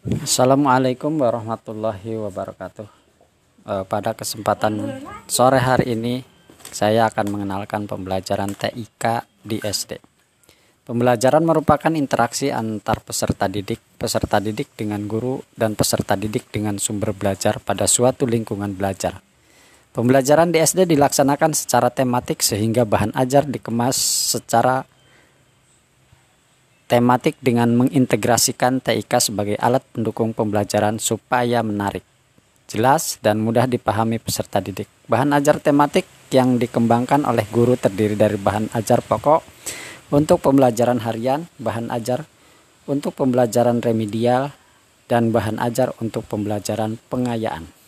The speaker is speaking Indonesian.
Assalamualaikum warahmatullahi wabarakatuh. Eh, pada kesempatan sore hari ini, saya akan mengenalkan pembelajaran TIK di SD. Pembelajaran merupakan interaksi antar peserta didik, peserta didik dengan guru, dan peserta didik dengan sumber belajar pada suatu lingkungan belajar. Pembelajaran di SD dilaksanakan secara tematik sehingga bahan ajar dikemas secara tematik dengan mengintegrasikan TIK sebagai alat pendukung pembelajaran supaya menarik, jelas, dan mudah dipahami peserta didik. Bahan ajar tematik yang dikembangkan oleh guru terdiri dari bahan ajar pokok untuk pembelajaran harian, bahan ajar untuk pembelajaran remedial, dan bahan ajar untuk pembelajaran pengayaan.